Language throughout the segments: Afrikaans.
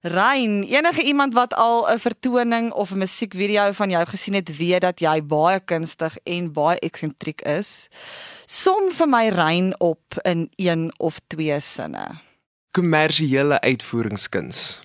Rein, enige iemand wat al 'n vertoning of 'n musiekvideo van jou gesien het, weet dat jy baie kunstig en baie eksentriek is. Som vir my Rein op in een of twee sinne. Kommersiële uitvoeringskuns.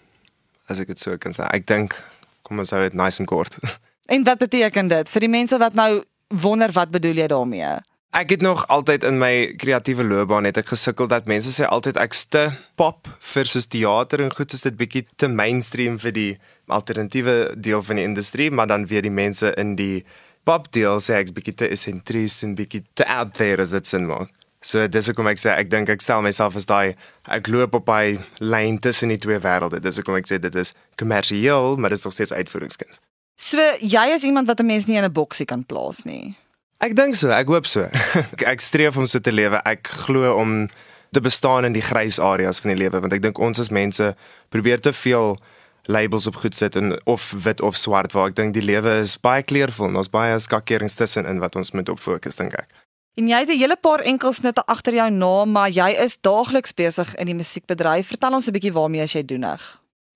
As ek dit so kan sê. Ek dink kom ons hou dit nice en kort. En wat beteken dit vir die mense wat nou wonder wat bedoel jy daarmee? Ek het nog altyd in my kreatiewe loopbaan het ek gesukkel dat mense sê altyd ek's te pop vir soos teater en goed soos dit bietjie te mainstream vir die alternatiewe deel van die industrie, maar dan weer die mense in die pop deel sê ek's bietjie te essentries en bietjie te out there as dit sin maak. So dis hoekom ek sê ek dink ek stel myself as daai ek loop op by lyn tussen die twee wêrelde. Dis hoekom ek sê dit is kommersieel, maar dit is nog steeds uitvoeringskuns. So jy is iemand wat 'n mens nie in 'n boksie kan plaas nie. Ek dink so, ek hoop so. ek streef om so te lewe. Ek glo om te bestaan in die grys areas van die lewe want ek dink ons as mense probeer te veel labels op goed sit en of wit of swart waar ek dink die lewe is baie kleurvol en ons baie skakerings tussenin wat ons moet op fokus dink ek. En jy het 'n hele paar enkelsnitte agter jou naam, maar jy is daagliks besig in die musiekbedryf. Vertel ons 'n bietjie waarmee jy doenig.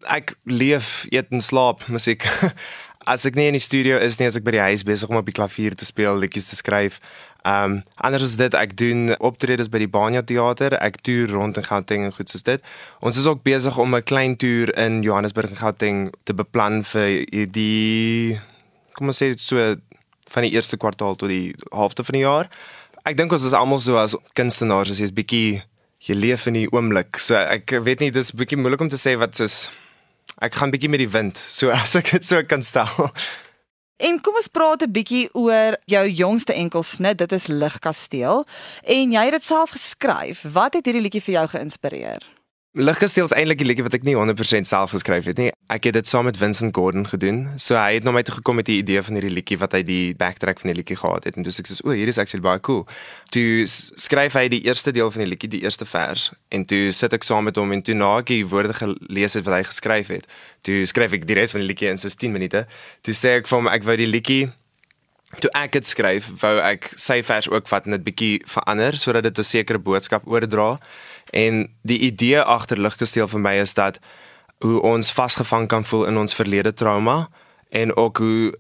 Ek leef, eet en slaap musiek. as ek nie in die studio is nie, as ek by die huis besig om op die klavier te speel, liedjies te skryf. Ehm um, anders is dit ek doen optredes by die Banya Theater, ek toer rond in Gauteng en goed soos dit. Ons is ook besig om 'n klein toer in Johannesburg en Gauteng te beplan vir die kom ons sê so van die eerste kwartaal tot die helfte van die jaar. Ek dink ons is almal so as kunstenaars, as jy's bietjie jy leef in die oomblik. So ek weet nie dis bietjie moeilik om te sê wat soos ek gaan bietjie met die wind, so as ek dit so kan stel. En kom ons praat 'n bietjie oor jou jongste enkelsnit, dit is Ligkasteel en jy het dit self geskryf. Wat het hierdie liedjie vir jou geïnspireer? Ligkasteel is eintlik 'n liedjie wat ek nie 100% self geskryf het nie. Ek het dit saam met Vincent Gordon gedoen. So hy het na my toe gekom met die idee van hierdie liedjie wat hy die backtrack van die liedjie gehad het en toe sê ek so, "O, hier is actually baie cool." Toe skryf hy die eerste deel van die liedjie, die eerste vers en toe sit ek saam met hom en toe na ek die woorde gelees het wat hy geskryf het, toe skryf ek die res van die liedjie in so 10 minute. Toe sê ek vir hom ek wou die liedjie toe ek dit skryf, wou ek sy vers ook vat en dit bietjie verander sodat dit 'n sekere boodskap oordra. En die idee agter ligkasteel vir my is dat hoe ons vasgevang kan voel in ons verlede trauma en ook hoe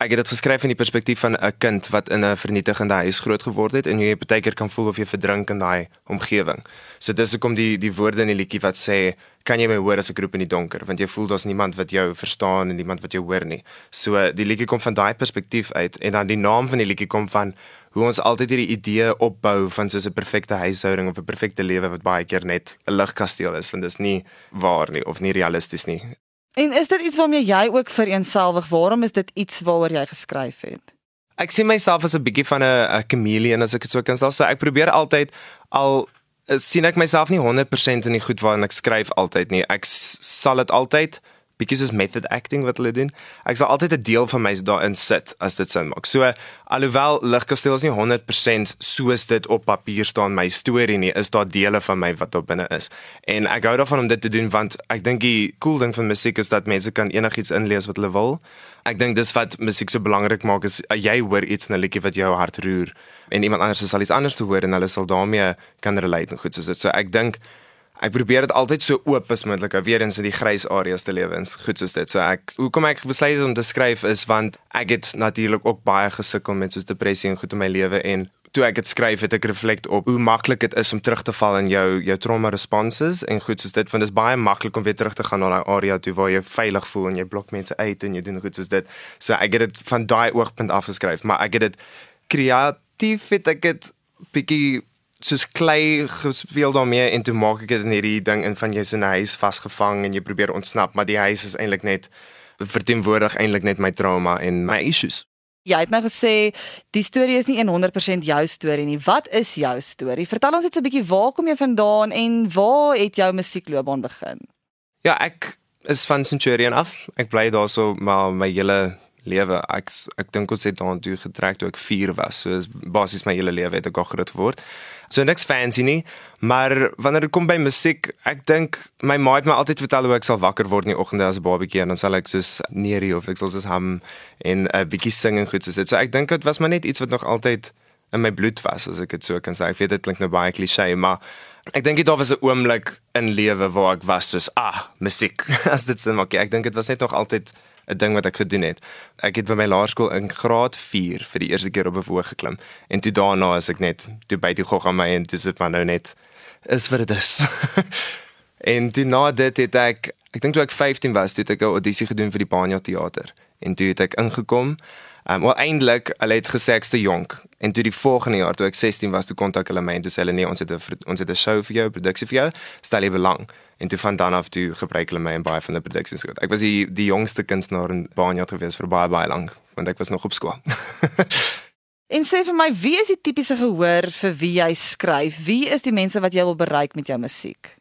ek het dit geskryf in die perspektief van 'n kind wat in 'n vernietigende huis groot geword het en jy baie keer kan voel of jy verdrink in daai omgewing. So dis hoekom die die woorde in die liedjie wat sê kan jy my hoor as ek roep in die donker want jy voel daar's niemand wat jou verstaan en niemand wat jou hoor nie. So die liedjie kom van daai perspektief uit en dan die naam van die liedjie kom van hoe ons altyd hierdie idee opbou van soos 'n perfekte huishouding of 'n perfekte lewe wat baie keer net 'n ligkasteel is want dit is nie waar nie of nie realisties nie. En is dit iets waarmee jy ook vereenselwig? Waarom is dit iets waaroor jy geskryf het? Ek sien myself as 'n bietjie van 'n chameleon as ek dit so kan stel. So ek probeer altyd al sien ek myself nie 100% in die goed waarin ek skryf altyd nie. Ek sal dit altyd bietjie soos method acting wat hulle doen. Ek sal altyd 'n deel van my daarin sit as dit sin maak. So alhoewel Ligkasteel is nie 100% soos dit op papier staan my storie nie, is daar dele van my wat daar binne is. En ek hou daarvan om dit te doen want ek dink die cool ding van musiek is dat mense kan enigiets inlees wat hulle wil. Ek dink dis wat musiek so belangrik maak is uh, jy hoor iets in 'n liedjie wat jou hart roer en iemand anders sal iets anders hoor en hulle sal daarmee kan relate en goed soos dit. So ek dink ek probeer dit altyd so oop as moontlik, weer eens in die grys areas te lewe, goed soos dit. So ek hoekom ek besluit het om te skryf is want ek het natuurlik ook baie gesukkel met soos depressie en goed in my lewe en toe ek dit skryf het ek reflect op hoe maklik dit is om terug te val in jou jou trauma responses en goed soos dit want dit is baie maklik om weer terug te gaan na daai area toe waar jy veilig voel en jy blok mense uit en jy doen goed soos dit. So ek het dit van daai oogpunt af geskryf, maar ek het dit kreatief het ek dit bietjie soos klei gespeel daarmee en toe maak ek dit in hierdie ding in van jy's in 'n huis vasgevang en jy probeer ontsnap, maar die huis is eintlik net verteenwoordig eintlik net my trauma en my issues. Jy het nou gesê die storie is nie 100% jou storie nie. Wat is jou storie? Vertel ons net so 'n bietjie waar kom jy vandaan en waar het jou musiekloopbaan begin? Ja, ek is van Centurion af. Ek bly daarso maar my hele lewe. Ek ek dink ons het daartoe getrek toe ek 4 was. So is basies my hele lewe het ek al groot geword. So niks fancy nie, maar wanneer dit kom by musiek, ek dink my ma het my altyd vertel hoe ek sal wakker word in die oggende as 'n babatjie en dan sal ek soos neerie of ek sal soos hom en 'n bietjie sing en goed soos dit. So ek dink dit was maar net iets wat nog altyd in my bloed was as ek dit so kan sê. Ek weet dit klink nou baie klise, maar Ek dink dit was 'n oomblik in lewe waar ek was soos ah, musiek. As dit sin maak. Ek dink dit was net nog altyd 'n ding wat ek gedoen het. Ek het by my laerskool in graad 4 vir die eerste keer op 'n verhoog geklim en toe daarna is ek net toe by die gog aan my en toe sit maar nou net is wat dit is. en toe na dit het ek ek dink toe ek 15 was, toe het ek 'n audisie gedoen vir die Banya teater en toe het ek ingekom. Um, wel eintlik, hulle het gesê ek's te jonk en toe die volgende jaar toe ek 16 was, toe kontak hulle my en toe sê hulle nee, ons het 'n ons het 'n show vir jou, produksie vir jou, stel jy belang. En toe van dan af toe gebruik hulle my in baie van die produksies. Ek was die die jongste kunstenaar in Banya gewees vir baie baie lank, want ek was nog op skool. en sê vir my, wie is die tipiese gehoor vir wie jy skryf? Wie is die mense wat jy wil bereik met jou musiek?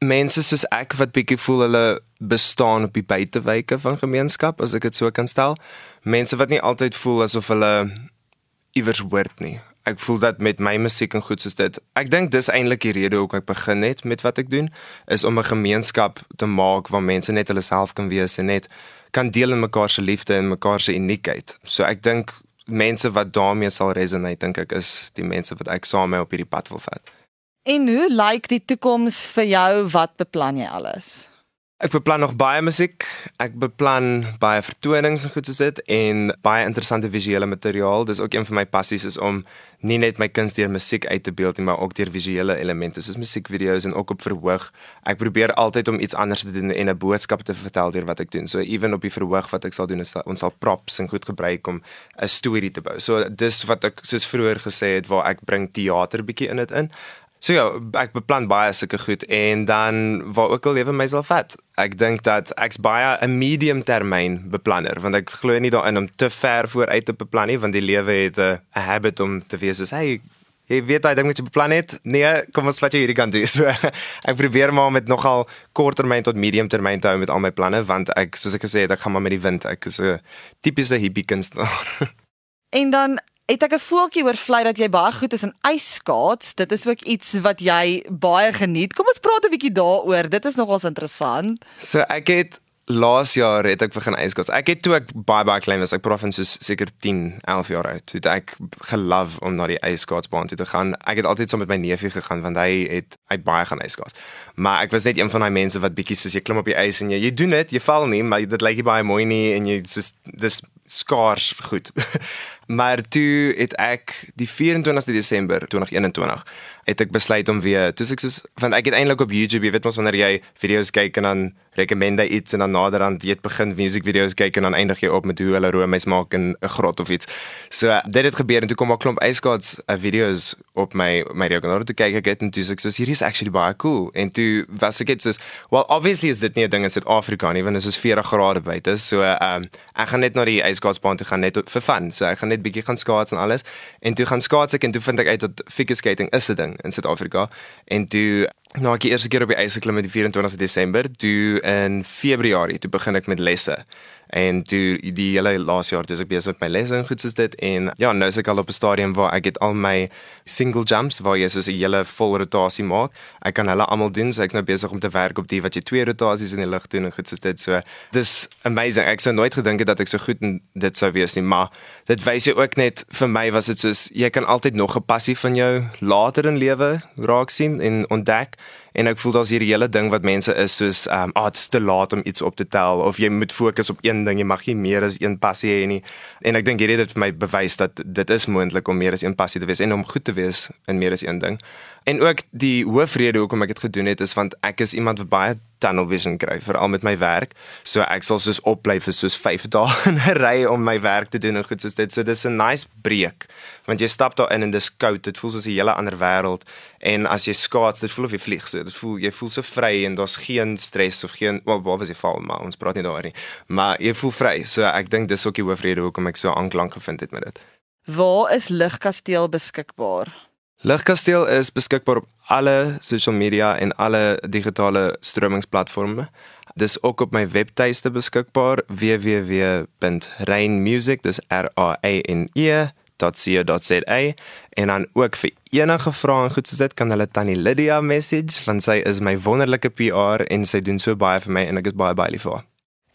Mense soos ek wat bietjie voel hulle bestaan op die buitewyke van gemeenskap as ek dit so kan stel. Mense wat nie altyd voel asof hulle iewers hoort nie. Ek voel dat met my musiek en goed soos dit. Ek dink dis eintlik die rede hoekom ek begin het met wat ek doen is om 'n gemeenskap te maak waar mense net hulle self kan wees en net kan deel in mekaar se liefde en mekaar se uniekheid. So ek dink mense wat daarmee sal resonate dink ek is die mense wat ek saam mee op hierdie pad wil vat. En hoe lyk die toekoms vir jou? Wat beplan jy alles? Ek beplan nog baie musiek. Ek beplan baie vertonings en goed soos dit en baie interessante visuele materiaal. Dis ook een van my passies is om nie net my kuns deur musiek uit te beeld nie, maar ook deur visuele elemente soos musiekvideo's en ook op verhoog. Ek probeer altyd om iets anders te doen en 'n boodskap te vertel deur wat ek doen. So ewen op die verhoog wat ek sal doen is ons sal props en goed gebruik om 'n storie te bou. So dis wat ek soos vroeër gesê het waar ek bring teater bietjie in dit in. So ja, ek beplan baie sulke goed en dan waar ook al lewe myself vat. Ek dink dat ek's baie 'n medium termyn beplanner want ek glo nie daarin om te ver vooruit te beplan nie want die lewe het 'n habit om te wees soos hey jy weet daai ding wat jy beplan het. Nee, kom ons vat jou hierdie kant toe. So ek probeer maar met nogal korttermyn tot medium termyn te hou met al my planne want ek soos ek gesê het, ek gaan maar met die wind. Ek is 'n tipiese hippie kunstenaar. En dan het ek 'n voeltjie oor vlei dat jy baie goed is in ijskaats. Dit is ook iets wat jy baie geniet. Kom ons praat 'n bietjie daaroor. Dit is nogals interessant. So ek het laas jaar het ek begin ijskaats. Ek het toe ek baie baie klein was, ek prof en soos seker 10, 11 jaar oud. Toe ek gelove om na die ijskaatsbaan toe te gaan. Ek het altyd saam so met my neefie gegaan want hy het hy baie gaan ijskaats. Maar ek was net een van daai mense wat bietjie soos jy klim op die ys en jy jy doen dit, jy val nie, maar dit lyk nie baie mooi nie en jy soos dis skaars goed. maar toe het ek die 24ste Desember 2021 het ek besluit om weer, toe ek soos want ek het eintlik op YouTube, jy weet mos wanneer jy video's kyk en dan rekomende iets en dan naderhand jy het begin musiekvideo's kyk en dan eindig jy op met hoe hulle roemies maak in 'n grot of iets. So dit het gebeur en toe kom 'n klomp ijskaads uh, video's op my my rekenaar toe kyk ek het en toe sê ek soos hierdie is actually baie cool en toe was ek dit soos well obviously is dit nie 'n ding in Suid-Afrika nie want dit is soos 40 grade buite. So um, ek gaan net na die ijskaadsbaan toe gaan net vir fun. So ek gaan net bietjie gaan skaats en alles. En toe gaan skaats ek en toe vind ek uit dat figure skating is 'n ding in Suid-Afrika. En toe nou ek eerste keer op die ys geklim met die 24 Desember, toe in Februarie, toe begin ek met lesse en toe die hele laas jaar dis ek besig met my lesse en goed soos dit en ja nou is ek al op 'n stadium waar ek het al my single jumps waar jy soos 'n hele vol rotasie maak. Ek kan hulle almal doen so ek's nou besig om te werk op die wat jy twee rotasies in die lug doen en goed soos dit. So dis amazing. Ek sou nooit gedink het dat ek so goed in dit sou wees nie maar dit wys jou ook net vir my was dit soos jy kan altyd nog 'n passie van jou later in lewe raak sien en ontdek en ek voel daar's hierdie hele ding wat mense is soos ehm um, ah dit's te laat om iets op te tel. Of jy moet fokus op een ding jy mag nie meer as een passie hê nie. En ek dink hierdie het vir my bewys dat dit is moontlik om meer as een passie te wees en om goed te wees in meer as een ding. En ook die hoofrede hoekom ek dit gedoen het is want ek is iemand wat baie tunnel vision kry veral met my werk. So ek sal soos opbly vir soos 5 dae in 'n ry om my werk te doen en goed soos dit. So dis 'n nice breek. Want jy stap daar in en dis koud. Dit voel soos 'n hele ander wêreld. En as jy skaats, dit voel of jy vlieg. So dit voel jy voel so vry en daar's geen stres of geen wel waar was jy val maar ons praat nie daaroor nie. Maar jy voel vry. So ek dink dis ook die hoofrede hoekom ek so aanklank gevind het met dit. Waar is Ligkasteel beskikbaar? Ligkasteel is beskikbaar op alle social media en alle digitale stromingsplatforms. Dis ook op my webtuiste beskikbaar www.rainmusic dis r a n e .co.za en dan ook vir enige vrae en goed soos dit kan hulle tannie Lydia message want sy is my wonderlike PR en sy doen so baie vir my en ek is baie baie lief vir haar.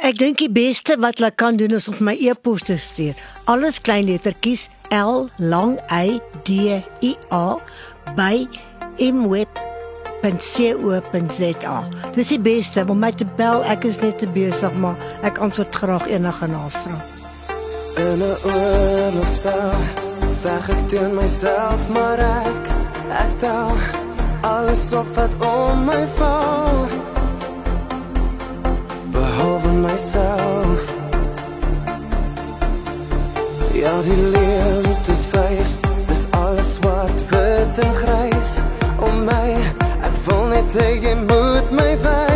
Ek dink die beste wat hulle kan doen is om my e-pos te stuur. Alles klein lettertjies L lang Y D I A by imweb www.rsg.co.za. Dis die beste om my te bel. Ek is net te besig, maar ek antwoord graag enige navraag. In 'n oorlogspel veg ek teen myself, maar ek ek tel alles op wat om my val. Behalwe myself. Ja, die leemte is wys, dis alles swart, wit en grys om my. Ek wil net hê jy moet my wys.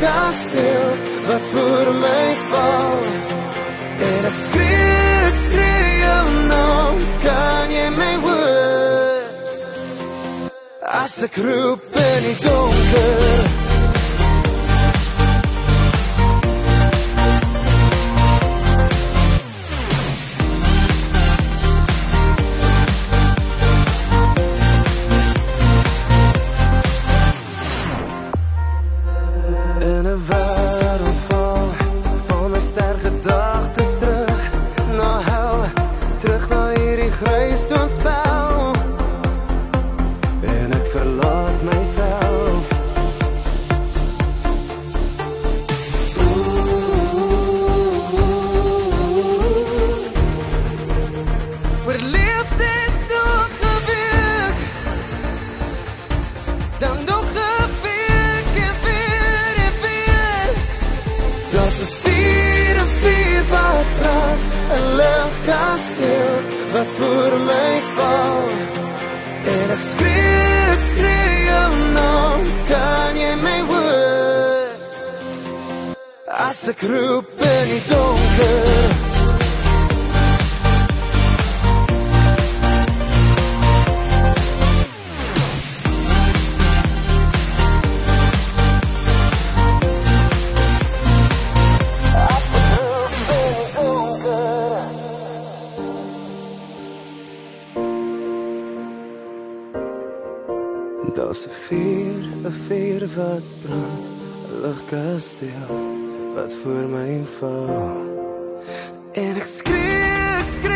Lugkasteel wat voor my val. En ek skree, ek skree jou naam, kan jy my hoor? As ek roep in die donker. As ek roep in die donker. Daar's 'n vuur, 'n vuur wat brand, 'n lugkasteel wat voor my val. En ek skree, ek skree